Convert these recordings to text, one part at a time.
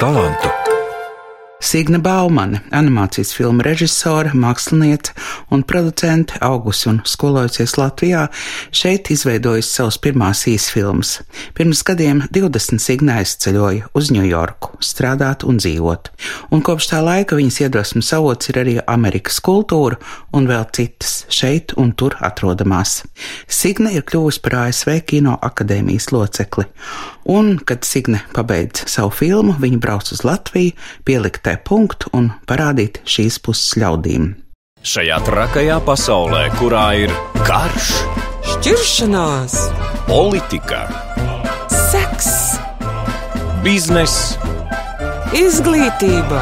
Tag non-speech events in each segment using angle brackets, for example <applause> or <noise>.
talantu. Signe Baumane, animācijas filmu režisore, māksliniece un producente, augusi un skolojusies Latvijā, šeit izveidojusi savus pirmās īsfilmas. Pirms gadiem 20 Signe aizceļoja uz Ņujorku, strādāt un dzīvot, un kopš tā laika viņas iedvesmas avots ir arī Amerikas kultūra un vēl citas šeit un tur atrodamās. Signe ir kļuvusi par ASV Kino akadēmijas locekli, un, kad Signe pabeidz savu filmu, viņa brauc uz Latviju, pielikt tai punktu un parādīt šīs puses ļaudīm. Šajā trakajā pasaulē, kurā ir karš, šķiršanās, politika, seks, bizness, izglītība,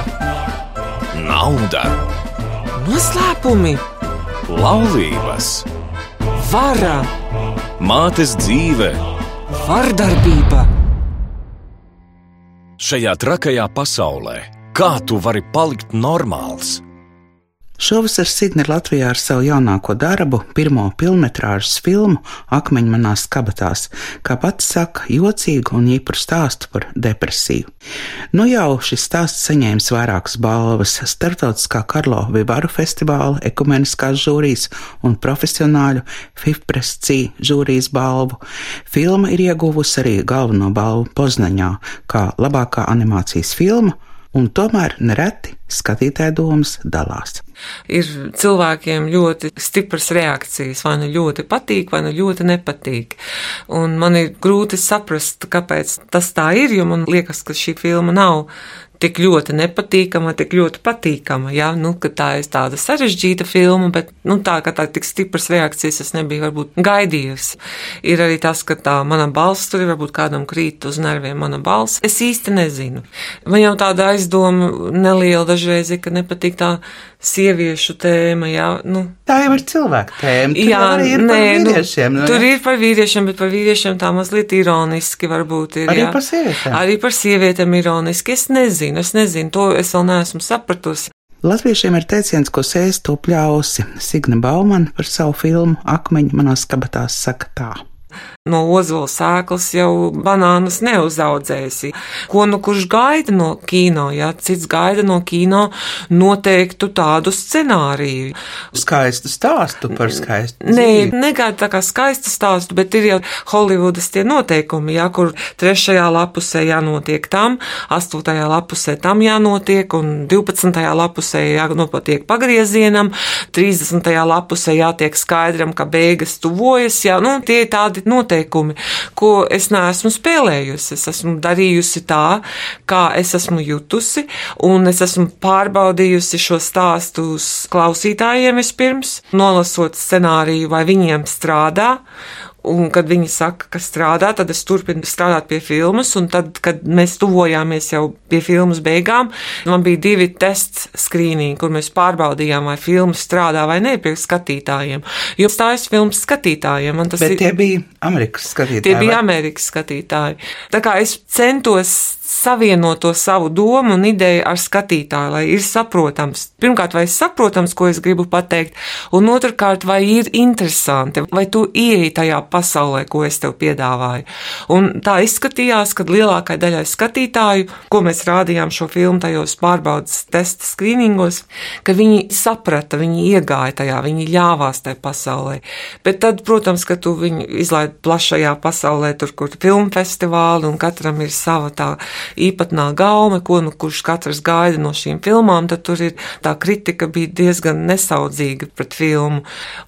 nauda, noslēpumi, laulības, vara, mātes dzīve. vardarbība. Šajā trakajā pasaulē, kā tu vari palikt normāls? Šovasar Signe ir Latvijā ar savu jaunāko darbu, pirmo filmas filmu Akmeņu manās kabatās, kā pats saka, jocīgu un īpašu stāstu par depresiju. Nu jau šis stāsts saņēmis vairākas balvas - starptautiskā Karlo Vivaru festivāla, ekumeniskās žūrijas un profesionāļu FIFPRESCI žūrijas balvu. Filma ir ieguvusi arī galveno balvu Poznaņā kā labākā animācijas filma un tomēr nereti skatītāju domas dalās. Ir cilvēkiem ļoti stipras reakcijas, vai nu ļoti patīk, vai nu ļoti nepatīk. Un man ir grūti saprast, kāpēc tas tā ir, jo man liekas, ka šī filma nav tik ļoti nepatīkama, tik ļoti patīkama. Jā, nu, tā ir tāda sarežģīta filma, bet nu, tā, ka tā tik stipras reakcijas es nebiju varbūt gaidījusi. Ir arī tas, ka tā mana balss tur ir, varbūt kādam krīt uz nerviem mana balss. Es īsti nezinu. Man jau tāda aizdoma neliela dažreiz ka nepatīk tā sieviešu tēma, jā, nu. Tā jau ir cilvēka tēma. Tur Jā, ir nē, par nu, vīriešiem. nu, tur ir par vīriešiem, bet par vīriešiem tā mazliet ironiski varbūt ir. Arī jā. par sievietēm? Arī par sievietēm ironiski. Es nezinu, es nezinu, to es vēl neesmu sapratusi. Latviešiem ir teiciens, ko sēž to pļausi. Signe Baumana par savu filmu Akmeņi manās kabatās saka tā. No ozola sēklas jau banānas neuzaudzēsi. Ko nu kurš gaida no kino, ja cits gaida no kino noteiktu tādu scenāriju. Skaistu stāstu par skaistu. Nē, dzīvi. negaida tā kā skaistu stāstu, bet ir jau Holivudas tie noteikumi, jā, kur trešajā lapusē jānotiek tam, astotajā lapusē tam jānotiek, un 12. lapusē jānotiek pagriezienam, 30. lapusē jātiek skaidram, ka beigas tuvojas, jā, nu, tie ir tādi noteikumi, ko es neesmu spēlējusi. Es esmu darījusi tā, kā es esmu jutusi, un es esmu pārbaudījusi šo stāstu klausītājiem vispirms, nolasot scenāriju, vai viņiem strādā. Un, kad viņi saka, ka strādā, tad es turpinu strādāt pie filmas. Un tad, kad mēs tuvojāmies jau pie filmas beigām, man bija divi tests skrīningi, kur mēs pārbaudījām, vai filma strādā vai nē pie skatītājiem. Jo stājas filmas skatītājiem. Bet ir- tie bija Amerikas skatītāji. Tie bija vai? Amerikas skatītāji. Tā kā es centos savienot to savu domu un ideju ar skatītāju, lai ir saprotams. Pirmkārt, vai ir saprotams, ko es gribu pateikt, un otrkārt, vai ir interesanti, vai tu ieeji tajā pasaulē, ko es tev piedāvāju. Un tā izskatījās, kad lielākai daļai skatītāju, ko mēs rādījām šo filmu tajos pārbaudas testa skrīningos, ka viņi saprata, viņi iegāja tajā, viņi ļāvās tajā pasaulē. Bet tad, protams, ka tu viņu izlaid plašajā pasaulē, tur, kur filmu festivāli, un katram ir sava tā īpatnā gaume, ko nu kurš katrs gaida no šīm filmām, tad tur ir tā kritika bija diezgan nesaudzīga pret filmu.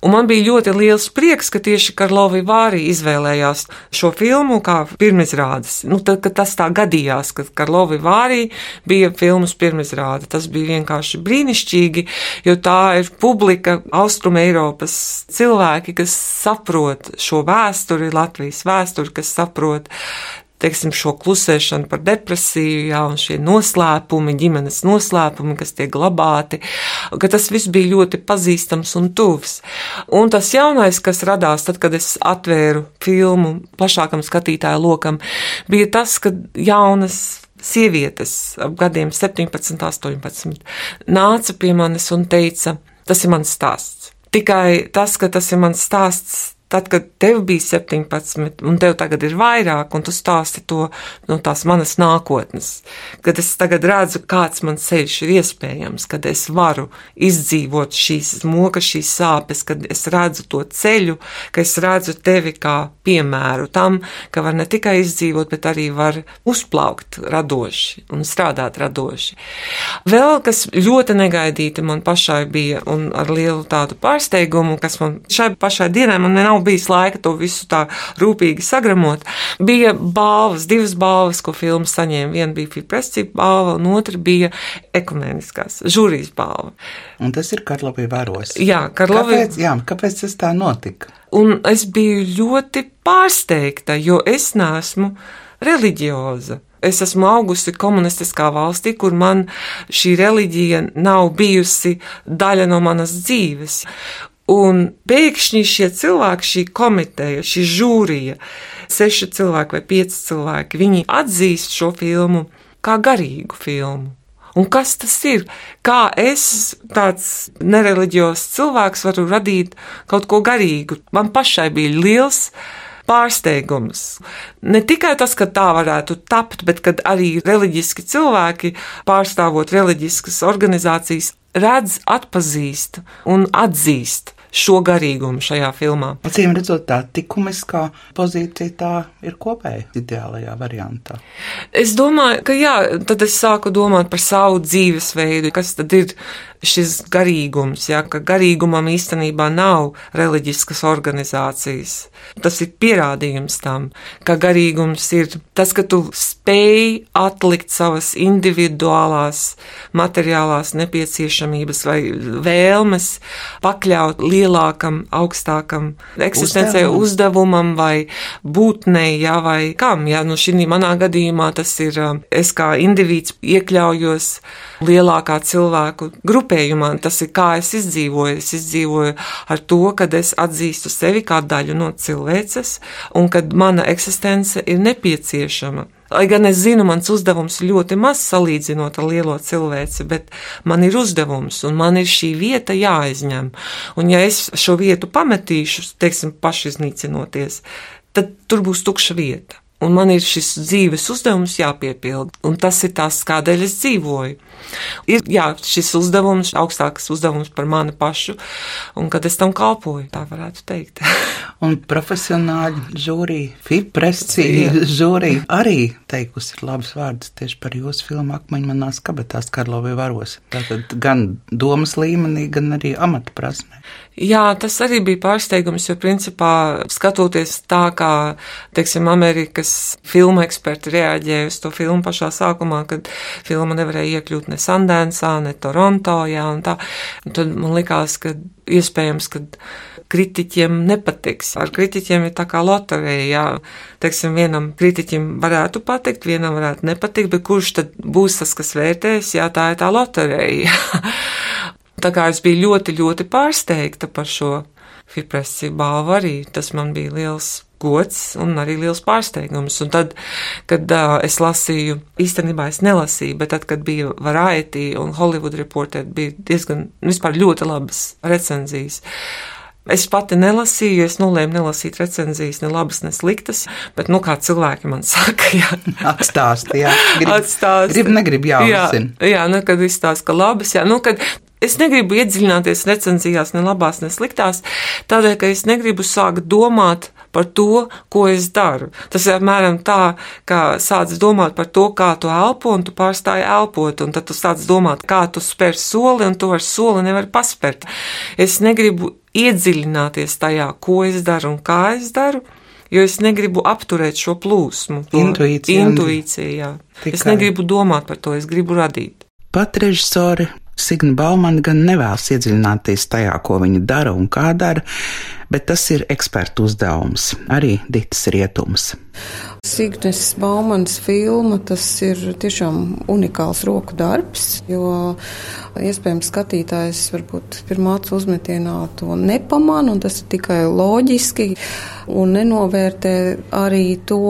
Un man bija ļoti liels prieks, ka tieši Karlovi Vārī izvēlējās šo filmu kā pirmizrādes. Nu, tad, kad tas tā gadījās, ka Karlovi Vārī bija filmas pirmizrāde, tas bija vienkārši brīnišķīgi, jo tā ir publika Austrum Eiropas cilvēki, kas saprot šo vēsturi, Latvijas vēsturi, kas saprot teiksim, šo klusēšanu par depresiju, jā, un šie noslēpumi, ģimenes noslēpumi, kas tiek glabāti, ka tas viss bija ļoti pazīstams un tuvs. Un tas jaunais, kas radās tad, kad es atvēru filmu plašākam skatītāju lokam, bija tas, ka jaunas sievietes ap gadiem 17, 18 nāca pie manis un teica, tas ir mans stāsts. Tikai tas, ka tas ir mans stāsts, tad, kad tev bija 17, un tev tagad ir vairāk, un tu stāsti to no tās manas nākotnes, kad es tagad redzu, kāds man ceļš ir iespējams, kad es varu izdzīvot šīs mokas, šīs sāpes, kad es redzu to ceļu, ka es redzu tevi kā piemēru tam, ka var ne tikai izdzīvot, bet arī var uzplaukt radoši un strādāt radoši. Vēl kas ļoti negaidīti man pašai bija, un ar lielu tādu pārsteigumu, kas man šai pašai dienai man nav bijis laika to visu tā rūpīgi sagramot. Bija balvas, divas balvas, ko filma saņēma. Viena bija Fipresci balva, un otra bija ekumeniskās žūrijas balva. Un tas ir Karlovī varos. Jā, Karlovī. Kāpēc, jā, kāpēc tas tā notika? Un es biju ļoti pārsteigta, jo es neesmu reliģioza. Es esmu augusi komunistiskā valstī, kur man šī reliģija nav bijusi daļa no manas dzīves. Un pēkšņi šie cilvēki, šī komiteja, šī žūrija, seši cilvēki vai pieci cilvēki, viņi atzīst šo filmu kā garīgu filmu. Un kas tas ir? Kā es, tāds nereliģijos cilvēks, varu radīt kaut ko garīgu? Man pašai bija liels pārsteigums. Ne tikai tas, ka tā varētu tapt, bet arī reliģiski cilvēki, pārstāvot reliģiskas organizācijas, redz, atpazīst un atzīst šo garīgumu šajā filmā. Acīm redzot, tā likumiskā pozīcija tā ir kopēja ideālajā variantā. Es domāju, ka jā, tad es sāku domāt par savu dzīvesveidu, kas tad ir šis garīgums, ja, ka garīgumam īstenībā nav reliģiskas organizācijas. Tas ir pierādījums tam, ka garīgums ir tas, ka tu spēj atlikt savas individuālās materiālās nepieciešamības vai vēlmes pakļaut lielākam, augstākam eksistencē Uzdevums. uzdevumam vai būtnei, ja, vai kam. Ja, nu šī manā gadījumā tas ir es kā indivīds iekļaujos lielākā cilvēku grupējumā. Tas ir kā es izdzīvoju. Es izdzīvoju ar to, ka es atzīstu sevi kā daļu no cilvēces un kad mana eksistence ir nepieciešama. Lai gan es zinu, mans uzdevums ļoti maz salīdzinot ar lielo cilvēci, bet man ir uzdevums un man ir šī vieta jāizņem. Un ja es šo vietu pametīšu, teiksim, pašiznīcinoties, tad tur būs tukša vieta. Un man ir šis dzīves uzdevums jāpiepilda, un tas ir tas, kādēļ es dzīvoju. Ir jā, šis uzdevums, augstāks uzdevums par mani pašu, un kad es tam kalpoju, tā varētu teikt. <laughs> Un profesionāļi žūrija, fiprescija žūrija arī teikusi ir labs vārds tieši par jūsu filmu Akmeņu manās kabetās Karlovai varos. Tātad gan domas līmenī, gan arī amata prasmē. Jā, tas arī bija pārsteigums, jo principā skatoties tā, kā, teiksim, Amerikas filmu eksperti reaģēja uz to filmu pašā sākumā, kad filma nevarēja iekļūt ne Sandensā, ne Toronto, jā, un tā, un tad man likās, ka iespējams, ka kritiķiem nepatiks. Ar kritiķiem ir tā kā loterija, jā, teiksim, vienam kritiķim varētu patikt, vienam varētu nepatikt, bet kurš tad būs tas, kas vērtēs, jā, tā ir tā loterija. <laughs> tā kā es biju ļoti, ļoti pārsteigta par šo Fipressi balvu arī, tas man bija liels gods un arī liels pārsteigums. Un tad, kad uh, es lasīju, īstenībā es nelasīju, bet tad, kad bija Variety un Hollywood Reporter, bija diezgan, vispār ļoti labas recenzijas. Es pati nelasīju, es nolēmu nelasīt recenzijas, ne labas, ne sliktas, bet, nu, kā cilvēki man <laughs> saka, jā. Atstāsti, jā. Grib, Atstāsti. grib negrib jāuzzina. Jā, jā, nu, kad izstāsta, ka labas, jā, nu, kad Es negribu iedziļināties recenzijās, ne labās, ne sliktās, tādēļ, ka es negribu sākt domāt par to, ko es daru. Tas ir apmēram tā, kā sāc domāt par to, kā tu elpo, un tu pārstāji elpot, un tad tu sāc domāt, kā tu spēr soli, un to ar soli nevar paspērt. Es negribu iedziļināties tajā, ko es daru un kā es daru. Jo es negribu apturēt šo plūsmu. Intuīcija. Intuīcija, jā. Tikai. Es negribu domāt par to, es gribu radīt. Pat režisori Signa Baumana gan nevēlas iedziļināties tajā, ko viņa dara un kā dara, bet tas ir ekspertu uzdevums, arī Dītas rietums. Signes Baumanas filma tas ir tiešām unikāls roku darbs, jo iespējams skatītājs varbūt pirmā acu uzmetienā to nepamana, un tas ir tikai loģiski, un nenovērtē arī to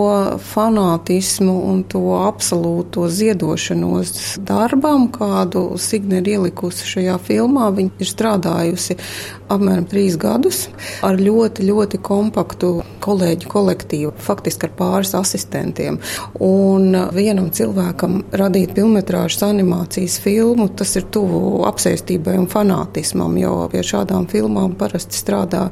fanātismu un to absolūto ziedošanos darbam, kādu Signe ir ielikusi šajā filmā. Viņa ir strādājusi apmēram trīs gadus ar ļoti, ļoti kompaktu kolēģu kolektīvu, faktiski ar pāris asistentiem. Un vienam cilvēkam radīt filmetrāžas animācijas filmu, tas ir tuvu apsēstībai un fanātismam, jo pie šādām filmām parasti strādā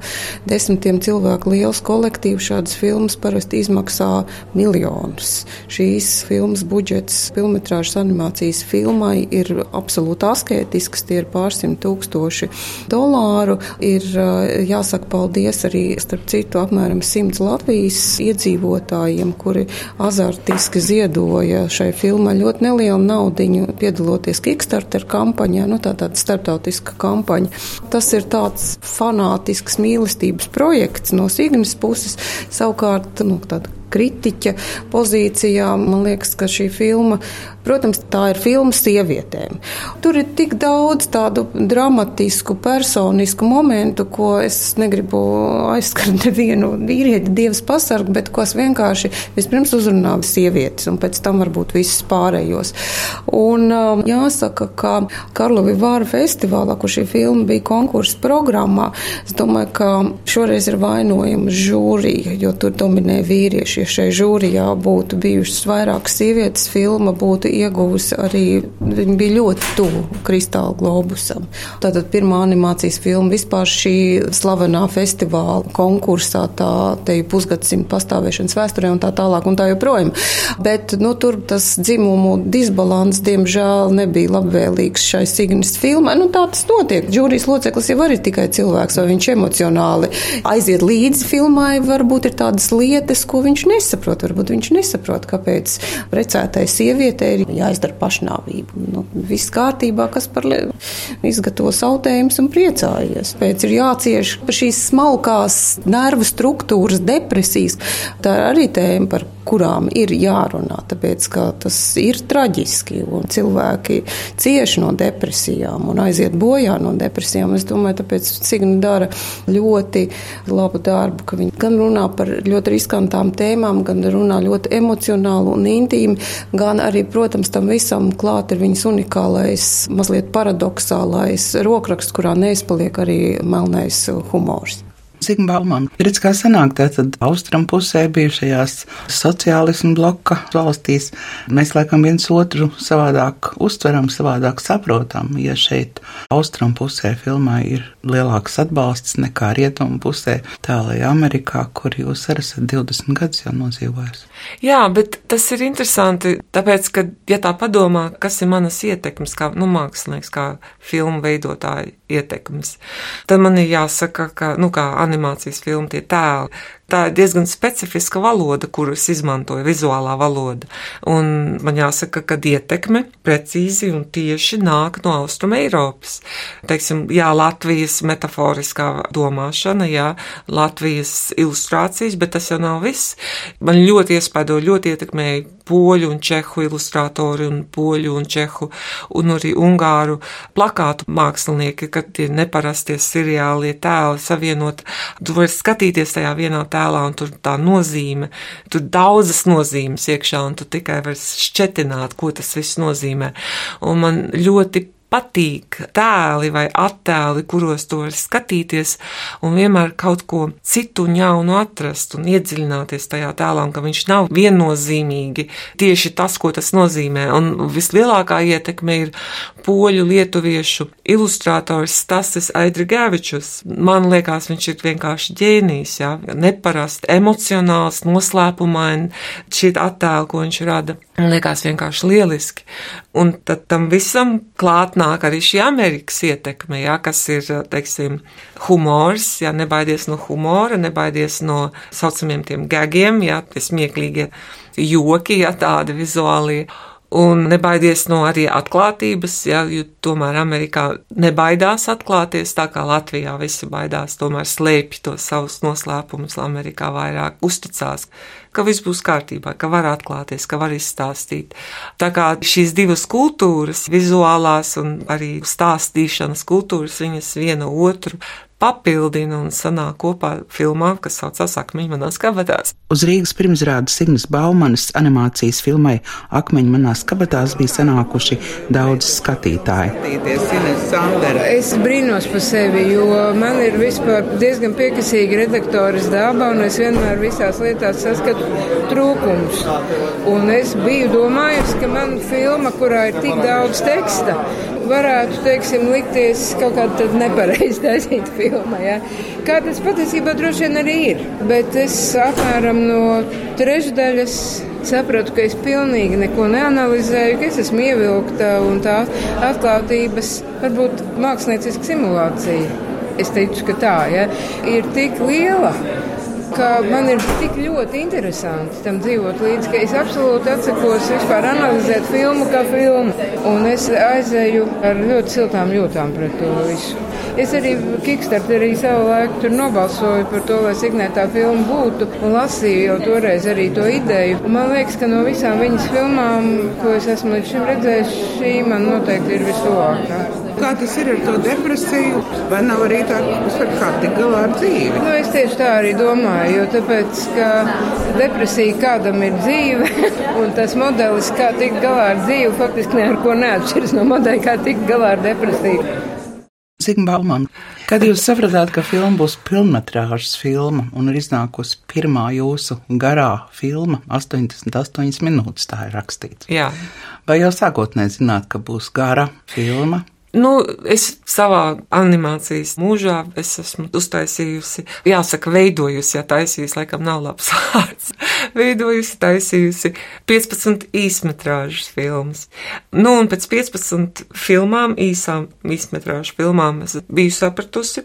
desmitiem cilvēku liels kolektīvs. Šādas filmas parasti izmaksā miljonus. Šīs filmas budžets filmetrāžas animācijas filmai ir absolūti askētisks, tie ir pārsimt tūkstoši dolāru. Ir jāsaka paldies arī, starp citu, apmēram simts Latvijas iedzīvotājiem, kuri azartiski ziedoja šai filmai ļoti nelielu naudiņu, piedaloties Kickstarter kampaņā, nu tā tāda starptautiska kampaņa. Tas ir tāds fanātisks mīlestības projekts no Signas puses, savukārt, nu, tāda kritiķa pozīcijā. Man liekas, ka šī filma, protams, tā ir filma sievietēm. Tur ir tik daudz tādu dramatisku, personisku momentu, ko es negribu aizskart <laughs> nevienu vīrieti, dievs pasargu, bet ko es vienkārši vispirms uzrunāju sievietes un pēc tam varbūt visus pārējos. Un um, jāsaka, ka Karlovi Vāra festivālā, kur šī filma bija konkursa programmā, es domāju, ka šoreiz ir vainojama žūrija, jo tur dominē vīrieši ja šai žūrijā būtu bijušas vairākas sievietes, filma būtu ieguvusi arī, viņa bija ļoti tuvu kristāla globusam. Tātad pirmā animācijas filma vispār šī slavenā festivāla konkursā, tā te pusgadsimta pastāvēšanas vēsturē un tā tālāk un tā joprojām. Bet, nu, tur tas dzimumu disbalans, diemžēl, nebija labvēlīgs šai Signas filmai. Nu, tā tas notiek. Žūrijas loceklis jau arī tikai cilvēks, vai viņš emocionāli aiziet līdzi filmai, varbūt ir tādas lietas, ko viņš nesaprot. Varbūt viņš nesaprot, kāpēc precētai sievietei ir jāizdara pašnāvība. Nu, viss kārtībā, kas par izgatavo sautējumus un priecājies. Pēc ir jācieš šīs smalkās nervu struktūras depresijas. Tā ir arī tēma, par kurām ir jārunā, tāpēc ka tas ir traģiski un cilvēki cieš no depresijām un aiziet bojā no depresijām. Es domāju, tāpēc Signa dara ļoti labu darbu, ka viņi gan runā par ļoti riskantām tēmām, gan runā ļoti emocionāli un intīmi, gan arī, protams, tam visam klāt ir viņas unikālais, mazliet paradoxālais rokraksts, kurā neizpaliek arī melnais humors. Zigbaumam. Redz, kā sanāk, tātad austram pusē bijušajās sociālismu bloka valstīs mēs laikam viens otru savādāk uztveram, savādāk saprotam, ja šeit austram pusē filmā ir lielāks atbalsts nekā rietumu pusē, tālajā Amerikā, kur jūs arī esat 20 gadus jau nodzīvojis. Jā, bet tas ir interesanti, tāpēc, ka, ja tā padomā, kas ir manas ietekmes, kā nu, mākslinieks, kā filmu veidotāja ietekmes, tad man ir jāsaka, ka, nu, kā animācijas filma tie tēli, Tā ir diezgan specifiska valoda, kuras izmantoja vizuālā valoda. Un man jāsaka, ka ietekme precīzi un tieši nāk no Austrum Eiropas. Teiksim, jā, Latvijas metaforiskā domāšana, jā, Latvijas ilustrācijas, bet tas jau nav viss. Man ļoti iespaido, ļoti ietekmēja poļu un čehu ilustratori un poļu un čehu un arī ungāru plakātu mākslinieki, kad tie neparastie seriālie tēli savienot. Tu vari skatīties tajā vienā tēlā, un tur tā nozīme, tur daudzas nozīmes iekšā, un tu tikai vari šķetināt, ko tas viss nozīmē. Un man ļoti patīk tēli vai attēli, kuros to var skatīties un vienmēr kaut ko citu un jaunu atrast un iedziļināties tajā tēlā, un ka viņš nav viennozīmīgi tieši tas, ko tas nozīmē. Un vislielākā ietekme ir poļu lietuviešu ilustrātors Stasis Aidrigevičus. Man liekas, viņš ir vienkārši ģēnijs, jā, neparasti emocionāls, noslēpumaini šī attēla, ko viņš rada. Liekas vienkārši lieliski. Un tad tam visam klāt nāk arī šī Amerikas ietekme, jā, kas ir, teiksim, humors, jā, nebaidies no humora, nebaidies no saucamiem tiem gagiem, jā, tie smieklīgie joki, jā, tādi vizuālie. Un nebaidies no arī atklātības, ja, jo tomēr Amerikā nebaidās atklāties, tā kā Latvijā visi baidās, tomēr slēpj tos savus noslēpumus, Amerikā vairāk uzticās, ka viss būs kārtībā, ka var atklāties, ka var izstāstīt. Tā kā šīs divas kultūras, vizuālās un arī stāstīšanas kultūras, viņas viena otru papildina un sanāk kopā filmā, kas saucās Akmeņi manās kabatās. Uz Rīgas pirmsrādes Signas Baumanas animācijas filmai Akmeņi manās kabatās bija sanākuši daudz skatītāji. Es brīnos par sevi, jo man ir vispār diezgan piekasīga redaktoras daba, un es vienmēr visās lietās saskatu trūkumus. Un es biju domājusi, ka man filma, kurā ir tik daudz teksta, varētu, teiksim, likties kaut kāda nepareizi <laughs> taisīta filma. Ja? Kā tas patiesībā droši vien arī ir. Bet es apmēram no trešdaļas sapratu, ka es pilnīgi neko neanalizēju, ka es esmu ievilkta un tā atklātības, varbūt mākslinieciska simulācija. Es teicu, ka tā ja, ir tik liela ka man ir tik ļoti interesanti tam dzīvot līdzi, ka es absolūti atsakos vispār analizēt filmu kā filmu. Un es aizēju ar ļoti siltām jūtām pret to visu. Es arī Kickstarterī savu laiku tur nobalsoju par to, lai signētā filma būtu, un lasīju jau toreiz arī to ideju. Un man liekas, ka no visām viņas filmām, ko es esmu līdz šim redzējis, šī man noteikti ir vistuvākā. Kā tas ir ar to depresiju? Vai nav arī tā, kā tik galā ar dzīvi? Nu, es tieši tā arī domāju, jo tāpēc, ka depresija kādam ir dzīve, <laughs> un tas modelis, kā tikt galā ar dzīvi, faktiski neko neatšķiras no modeļa, kā tikt galā ar depresiju. Zigmālman, kad jūs sapratāt, ka filma būs pilnmetrāžas filma un ir iznākusi pirmā jūsu garā filma, 88 minūtes tā ir rakstīts. Jā. Vai jau sākotnēji zināt, ka būs gara filma? Nu, es savā animācijas mūžā es esmu uztaisījusi, jāsaka, veidojusi, ja taisījusi, laikam nav labs <laughs> vārds, veidojusi, taisījusi 15 īsmetrāžas filmas. Nu, un pēc 15 filmām, īsām īsmetrāžu filmām, es biju sapratusi,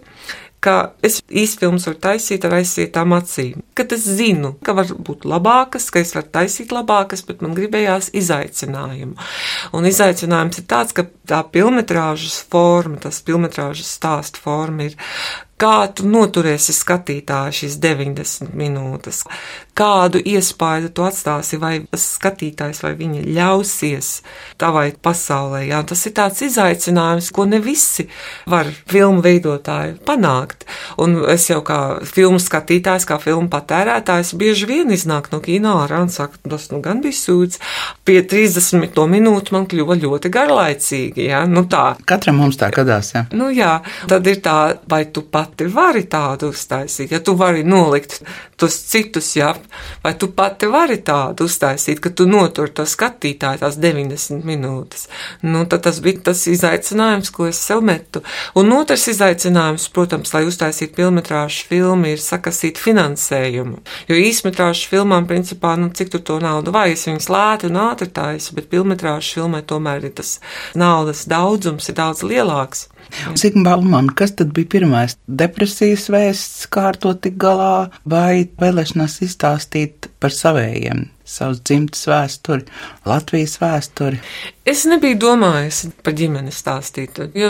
ka es īsfilmas varu taisīt ar aizsietām acīm. Kad es zinu, ka var būt labākas, ka es varu taisīt labākas, bet man gribējās izaicinājumu. Un izaicinājums ir tāds, ka tā filmetrāžas forma, tas filmetrāžas stāstu forma ir kā tu noturēsi skatītāju šīs 90 minūtes, kādu iespaidu tu atstāsi, vai skatītājs vai viņa ļausies tavai pasaulē. Jā, tas ir tāds izaicinājums, ko ne visi var filmu veidotāji panākt. Un es jau kā filmu skatītājs, kā filmu patērētājs, bieži vien iznāk no kino ārā un saka, tas nu gan bija sūds. Pie 30 minūtu man kļuva ļoti garlaicīgi, jā, nu tā. Katram mums tā gadās, jā. Nu jā, tad ir tā, vai tu pat pati vari tādu uztaisīt, ja tu vari nolikt tos citus, jā, vai tu pati vari tādu uztaisīt, ka tu notur to skatītāju tās 90 minūtes. Nu, tad tas bija tas izaicinājums, ko es sev metu. Un otrs izaicinājums, protams, lai uztaisītu filmetrāžu filmu, ir sakasīt finansējumu. Jo īsmetrāžu filmām, principā, nu, cik tur to naudu vajag, es viņas lēti un ātri taisu, bet filmetrāžu filmai tomēr ir tas naudas daudzums ir daudz lielāks. Zigmālman, kas tad bija pirmais? Depresijas vēsts, kā ar to tik galā, vai vēlēšanās izstāstīt par savējiem, savas dzimtas vēsturi, Latvijas vēsturi? Es nebiju domājis par ģimeni stāstīt, jo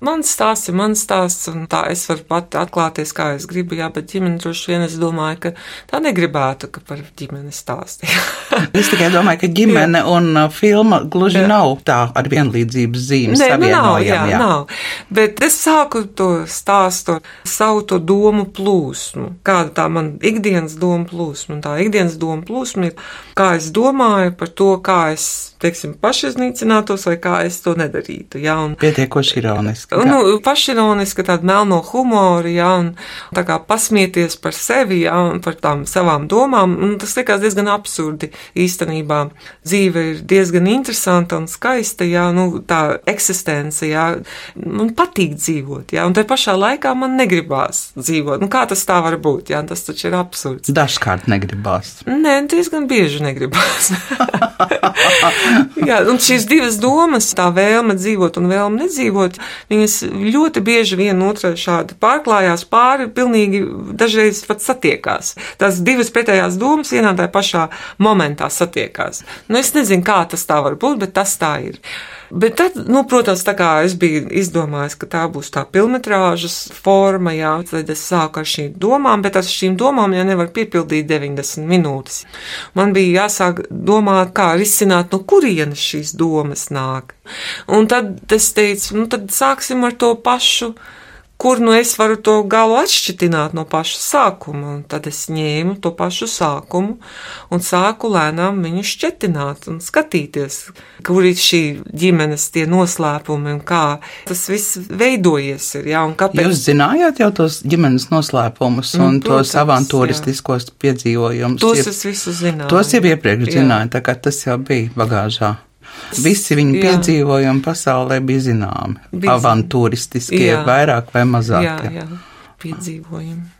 mans stāsts ir mans stāsts, un tā es varu pat atklāties, kā es gribu, jā, bet ģimeni droši vien es domāju, ka tā negribētu, ka par ģimeni stāstīt. <laughs> es tikai domāju, ka ģimene un uh, filma gluži jā. nav tā ar vienlīdzības zīmes. Nu nav, jā, jā, nav. Bet es sāku to stāstu savu to domu plūsmu, kāda tā man ikdienas doma plūsma, un tā ikdienas doma plūsma ir, kā es domāju par to, kā es, teiksim, paši iznīcinātos, vai kā es to nedarītu. Jā, un, Pietiekoši ironiski. Kā. Nu, pašironiski, tāda melno humoru, jā, un tā kā pasmieties par sevi, jā, un par tām savām domām, un tas likās diezgan absurdi. Īstenībā dzīve ir diezgan interesanta un skaista, jā, nu, tā eksistence, jā, man patīk dzīvot, jā, un tai pašā laikā man negribās dzīvot. Nu, kā tas tā var būt, jā, tas taču ir absurds. Dažkārt negribās. Nē, diezgan bieži negribās. <laughs> <laughs> jā, un šīs divas domas, tā vēlme dzīvot un vēlme nedzīvot, viņas ļoti bieži viena otrai šādi pārklājās pāri, pilnīgi dažreiz pat satiekās. Tās divas pretējās domas vienā tajā pašā momentā satiekās. Nu, es nezinu, kā tas tā var būt, bet tas tā ir. Bet tad, nu, protams, tā kā es biju izdomājis, ka tā būs tā pilnmetrāžas forma, jā, tad es sāku ar šīm domām, bet ar šīm domām jau nevar piepildīt 90 minūtes. Man bija jāsāk domāt, kā risināt, no kurienes šīs domas nāk. Un tad es teicu, nu, tad sāksim ar to pašu kur nu es varu to galu atšķitināt no paša sākuma. Un tad es ņēmu to pašu sākumu un sāku lēnām viņu šķetināt un skatīties, kur ir šī ģimenes tie noslēpumi un kā tas viss veidojies. Ir, jā, kāpēc... Jūs zinājāt jau tos ģimenes noslēpumus un nu, protams, tos avantūristiskos piedzīvojumus? Tos ir, es visu zināju. Tos jau iepriekš zināju, tā kā tas jau bija bagāžā. Visi viņa piedzīvojumi pasaulē bija zināmi. Bija avantūristiskie, jā. vairāk vai mazāk. Jā, jā, piedzīvojumi.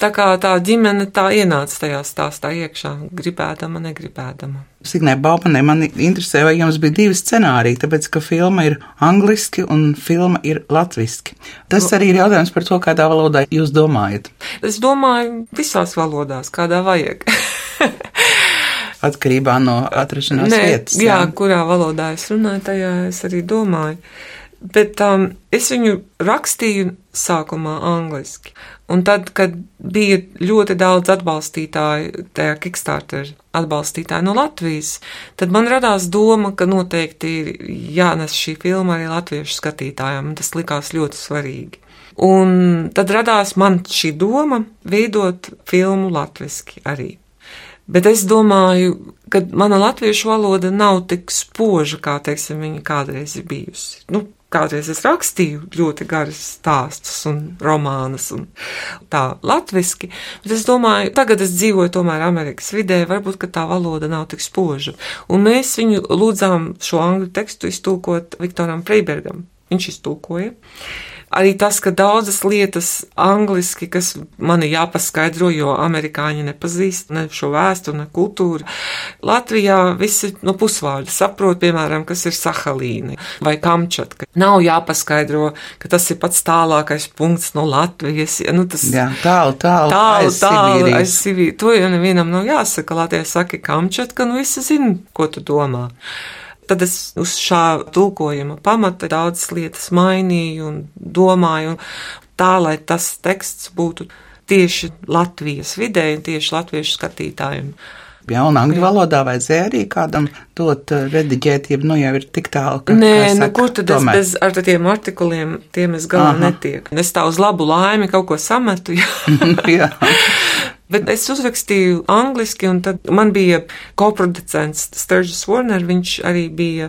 Tā kā tā ģimene tā ienāca tajā stāstā iekšā, gribēdama, negribēdama. Signē Baumanē man interesē, vai jums bija divi scenāriji, tāpēc, ka filma ir angliski un filma ir latviski. Tas arī ir jautājums par to, kādā valodā jūs domājat. Es domāju visās valodās, kādā vajag. <laughs> atkarībā no atrašanās Nē, vietas. Jā, jā, kurā valodā es runāju, tajā es arī domāju. Bet um, es viņu rakstīju sākumā angliski. Un tad, kad bija ļoti daudz atbalstītāju, tajā Kickstarter atbalstītāju no Latvijas, tad man radās doma, ka noteikti ir jānes šī filma arī latviešu skatītājiem, un tas likās ļoti svarīgi. Un tad radās man šī doma veidot filmu latviski arī. Bet es domāju, ka mana latviešu valoda nav tik spoža, kā, teiksim, viņa kādreiz ir bijusi. Nu, Kādreiz es rakstīju ļoti garas stāstus un romānus un tā latviski, bet es domāju, tagad es dzīvoju tomēr Amerikas vidē, varbūt, ka tā valoda nav tik spoža. Un mēs viņu lūdzām šo angļu tekstu iztulkot Viktoram Freibergam. Viņš iztulkoja. Arī tas, ka daudzas lietas angliski, kas man ir jāpaskaidro, jo amerikāņi nepazīst ne šo vēsturi, ne kultūru. Latvijā visi no pusvārda saprot, piemēram, kas ir Sahalīna vai Kamčatka. Nav jāpaskaidro, ka tas ir pats tālākais punkts no Latvijas. Nu, tas, Jā, tālu, tālu, tālu, tālu aiz Sibīrijas. To jau nevienam nav jāsaka. Latvijas saka Kamčatka, nu visi zina, ko tu domā. Tad es uz šā tulkojuma pamata daudzas lietas mainīju un domāju, tā lai tas teksts būtu tieši Latvijas vidē un tieši latviešu skatītājiem. Jā, un angļu valodā vajadzēja arī kādam dot uh, rediģēt, ja nu jau ir tik tālu, ka. Nē, nu saka, kur tad tomēr. es bez ar tiem artikuliem, tiem es galā netieku. Es tā uz labu laimi kaut ko sametu, jā. <laughs> jā. <laughs> Bet es uzrakstīju angliski, un tad man bija koproducents Sturgis Warner, viņš arī bija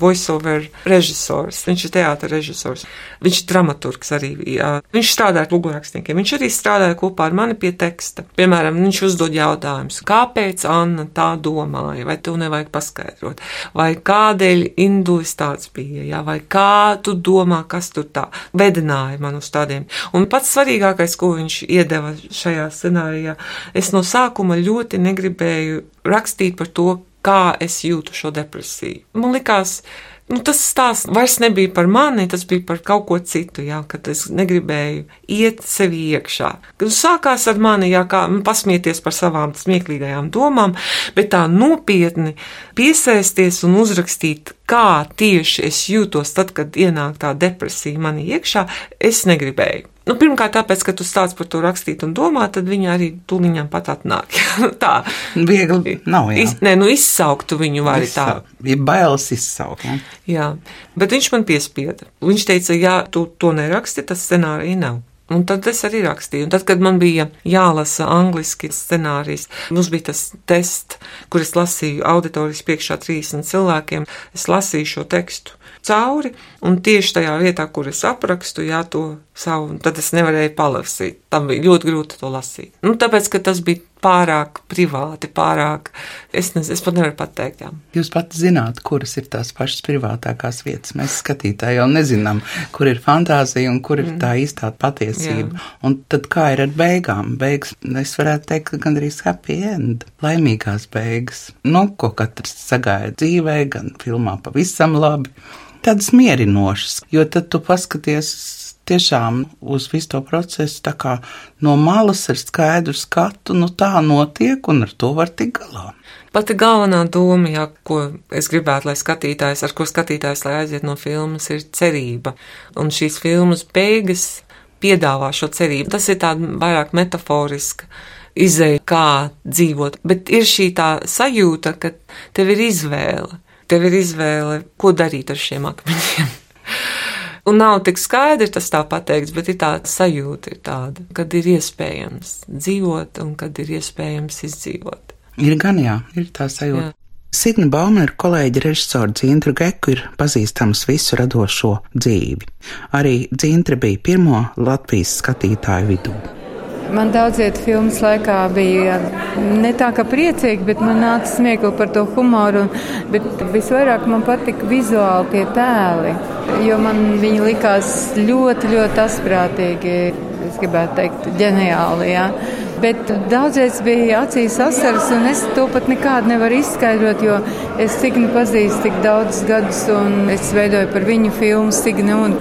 voiceover režisors, viņš ir teātra režisors, viņš ir dramaturgs arī, jā. viņš strādā ar lūgumrakstniekiem, viņš arī strādāja kopā ar mani pie teksta. Piemēram, viņš uzdod jautājumus, kāpēc Anna tā domāja, vai tu nevajag paskaidrot, vai kādēļ indulis tāds bija, jā, vai kā tu domā, kas tur tā? Vedināja man uz tādiem. Un pats svarīgākais, ko viņš iedeva šajā scenārijā, scenārijā. Es no sākuma ļoti negribēju rakstīt par to, kā es jūtu šo depresiju. Man likās, nu, tas stāsts vairs nebija par mani, tas bija par kaut ko citu, jā, kad es negribēju iet sevi iekšā. Kad sākās ar mani, jā, kā pasmieties par savām smieklīgajām domām, bet tā nopietni piesaisties un uzrakstīt, kā tieši es jūtos tad, kad ienāk tā depresija manī iekšā, es negribēju. Nu, pirmkārt, tāpēc, ka tu sāc par to rakstīt un domāt, tad viņi arī tūliņām pat atnāk. <laughs> tā. Viegli nav, jā. Iz, nē, nu izsauktu viņu var tā. Ir bailes izsaukt, jā. Jā, bet viņš man piespieda. Viņš teica, jā, tu to neraksti, tas scenārija nav. Un tad es arī rakstīju. Un tad, kad man bija jālasa angliski scenārijs, mums bija tas tests, kur es lasīju auditorijas priekšā 30 cilvēkiem. Es lasīju šo tekstu cauri, un tieši tajā vietā, kur es aprakstu, jā, to savu, tad es nevarēju palasīt. Tam bija ļoti grūti to lasīt. Nu, tāpēc, ka tas bija pārāk privāti, pārāk, es, ne, es pat nevaru pateikt. Jā. Jūs pat zināt, kuras ir tās pašas privātākās vietas. Mēs skatītāji jau nezinām, kur ir fantāzija un kur ir tā mm. īstā patiesība. Jā. Un tad kā ir ar beigām? Beigas, es varētu teikt, gandrīz happy end, laimīgās beigas. Nu, ko katrs sagaida dzīvē, gan filmā pavisam labi tādas mierinošas, jo tad tu paskaties tiešām uz visu to procesu tā kā no malas ar skaidru skatu, nu tā notiek un ar to var tikt galā. Pati galvenā doma, jā, ko es gribētu, lai skatītājs, ar ko skatītājs lai aiziet no filmas, ir cerība. Un šīs filmas beigas piedāvā šo cerību. Tas ir tāds vairāk metaforiski izēja, kā dzīvot, bet ir šī tā sajūta, ka tev ir izvēle tev ir izvēle, ko darīt ar šiem akmeņiem. <laughs> Un nav tik skaidri tas tā pateikts, bet ir tāda sajūta, ir tāda, kad ir iespējams dzīvot un kad ir iespējams izdzīvot. Ir gan jā, ir tā sajūta. Jā. Signa Bauma ir kolēģi režisora Dzintra Geku, ir pazīstams visu radošo dzīvi. Arī Dzintra bija pirmo Latvijas skatītāju vidū. Man daudziet filmas laikā bija ne tā kā priecīgi, bet man nāca smiekli par to humoru. Bet visvairāk man patika vizuāli tie tēli, jo man viņi likās ļoti, ļoti asprātīgi. Es gribētu teikt, ģeniāli. Ja? Bet daudzreiz bija acīs asaras, un es to pat nekādu nevaru izskaidrot, jo es Signu pazīstu tik daudzus gadus, un es veidoju par viņu filmu Signu. Un,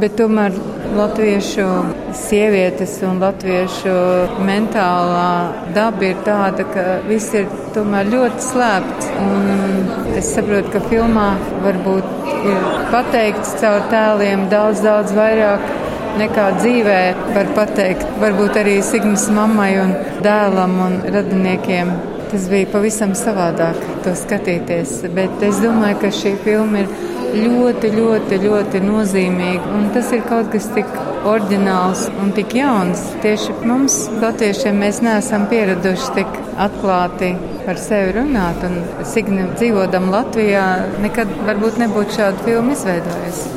bet tomēr latviešu sievietes un latviešu mentālā daba ir tāda, ka viss ir tomēr ļoti slēpts. Un es saprotu, ka filmā varbūt ir pateikts caur tēliem daudz, daudz vairāk nekā dzīvē var pateikt. Varbūt arī Signas mammai un dēlam un radiniekiem. Tas bija pavisam savādāk to skatīties, bet es domāju, ka šī filma ir ļoti, ļoti, ļoti nozīmīga. Un tas ir kaut kas tik oriģināls un tik jauns. Tieši mums, latviešiem, mēs neesam pieraduši tik atklāti par sevi runāt. Un Signi dzīvodam Latvijā, nekad varbūt nebūtu šādu filmu izveidojusi.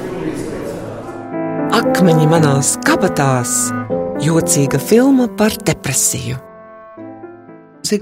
Akmeņi manās kabatās - jocīga filma par depresiju.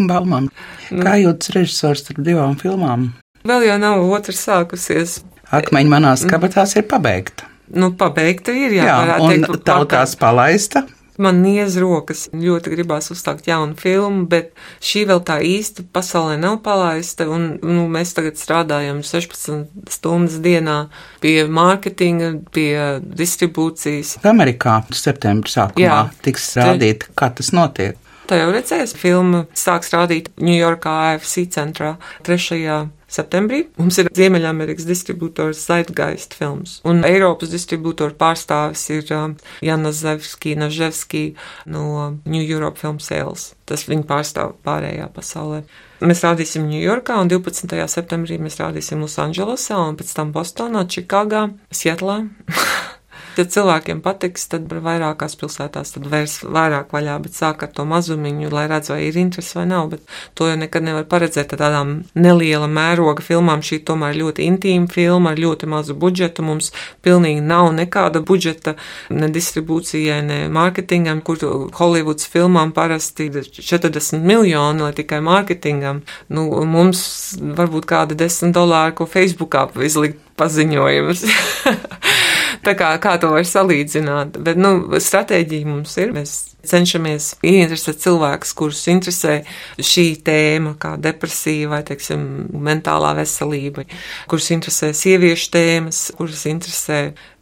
Baumam, kā jūtas režisors ar divām filmām? Vēl jau nav otrs sākusies. Akmeņi manās kabatās ir pabeigta. Nu, pabeigta ir, jā, jā un teikt, tautās palaista. Man niez rokas, ļoti gribās uzsākt jaunu filmu, bet šī vēl tā īsti pasaulē nav palaista, un nu, mēs tagad strādājam 16 stundas dienā pie mārketinga, pie distribūcijas. Amerikā septembra sākumā Jā, tiks rādīta, kā tas notiek. Tā jau redzēs, filma sāks rādīt Ņujorkā AFC centrā 3 septembrī. Mums ir Ziemeļamerikas distributors Zeitgeist films, un Eiropas distribūtoru pārstāvis ir um, Jana Zevski, Naževski no New Europe Film Sales. Tas viņa pārstāv pārējā pasaulē. Mēs rādīsim Ņujorkā, un 12. septembrī mēs rādīsim Losandželosā, un pēc tam Bostonā, Čikāgā, Sietlā. <laughs> Ja cilvēkiem patiks, tad vairākās pilsētās tad vērs vairāk vaļā, bet sāk ar to mazumiņu, lai redz, vai ir interesi vai nav, bet to jau nekad nevar paredzēt ar tādām neliela mēroga filmām. Šī tomēr ļoti intīma filma ar ļoti mazu budžetu. Mums pilnīgi nav nekāda budžeta ne distribūcijai, ne mārketingam, kur Hollywoods filmām parasti ir 40 miljoni, lai tikai mārketingam. Nu, mums varbūt kāda 10 dolāri, ko Facebookā izlikt paziņojumus. <laughs> Tā kā, kā to var salīdzināt? Bet, nu, stratēģija mums ir. Mēs cenšamies ieinteresēt cilvēkus, kurus interesē šī tēma, kā depresija vai, teiksim, mentālā veselība, kurus interesē sieviešu tēmas, kurus interesē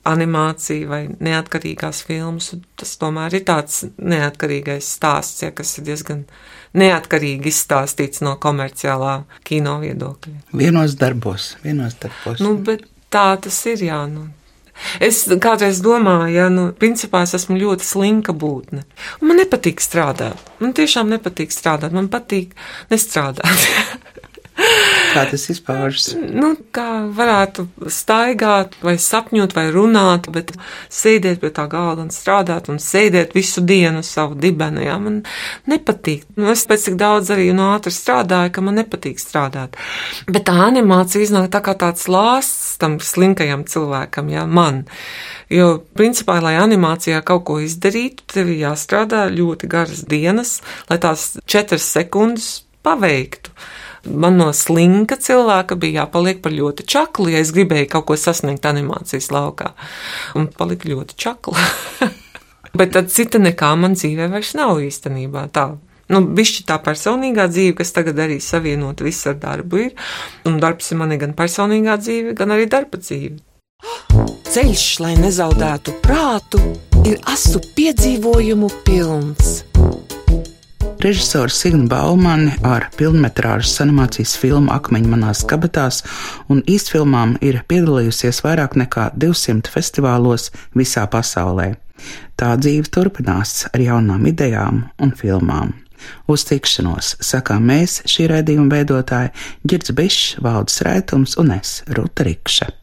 animācija vai neatkarīgās filmas. Tas tomēr ir tāds neatkarīgais stāsts, ja, kas ir diezgan neatkarīgi izstāstīts no komerciālā kino viedokļa. Vienos darbos, vienos darbos. Nu, bet tā tas ir, jā. Nu, Es kādreiz domāju, ja, nu, principā es esmu ļoti slinka būtne. Un man nepatīk strādāt. Man tiešām nepatīk strādāt. Man patīk nestrādāt. <laughs> Kā tas izpaužas? Nu, kā varētu staigāt, vai sapņot, vai runāt, bet sēdēt pie tā galda un strādāt, un sēdēt visu dienu savu dibenu. Jā, man nepatīk. Nu, es pēc cik daudz arī no ātri strādāju, ka man nepatīk strādāt. Bet tā animācija iznāk tā kā tāds lāsts tam slinkajam cilvēkam, jā, man. Jo, principā, lai animācijā kaut ko izdarītu, tev jāstrādā ļoti garas dienas, lai tās četras sekundes paveiktu man no slinka cilvēka bija jāpaliek par ļoti čaklu, ja es gribēju kaut ko sasniegt animācijas laukā. Un palika ļoti čakla. <laughs> Bet tad cita nekā man dzīvē vairs nav īstenībā tā. Nu, bišķi tā personīgā dzīve, kas tagad arī savienota visu ar darbu ir, un darbs ir mani gan personīgā dzīve, gan arī darba dzīve. <gasps> Ceļš, lai nezaudētu prātu, ir asu piedzīvojumu pilns. Režisors Signa Baumani ar filmas animācijas filmu Akmeņi manās kabatās un īstfilmām ir piedalījusies vairāk nekā 200 festivālos visā pasaulē. Tā dzīve turpinās ar jaunām idejām un filmām. Uz tikšanos sakām mēs, šī raidījuma veidotāji Girds Bišs, Valdis Rētums un es, Ruta Rikša.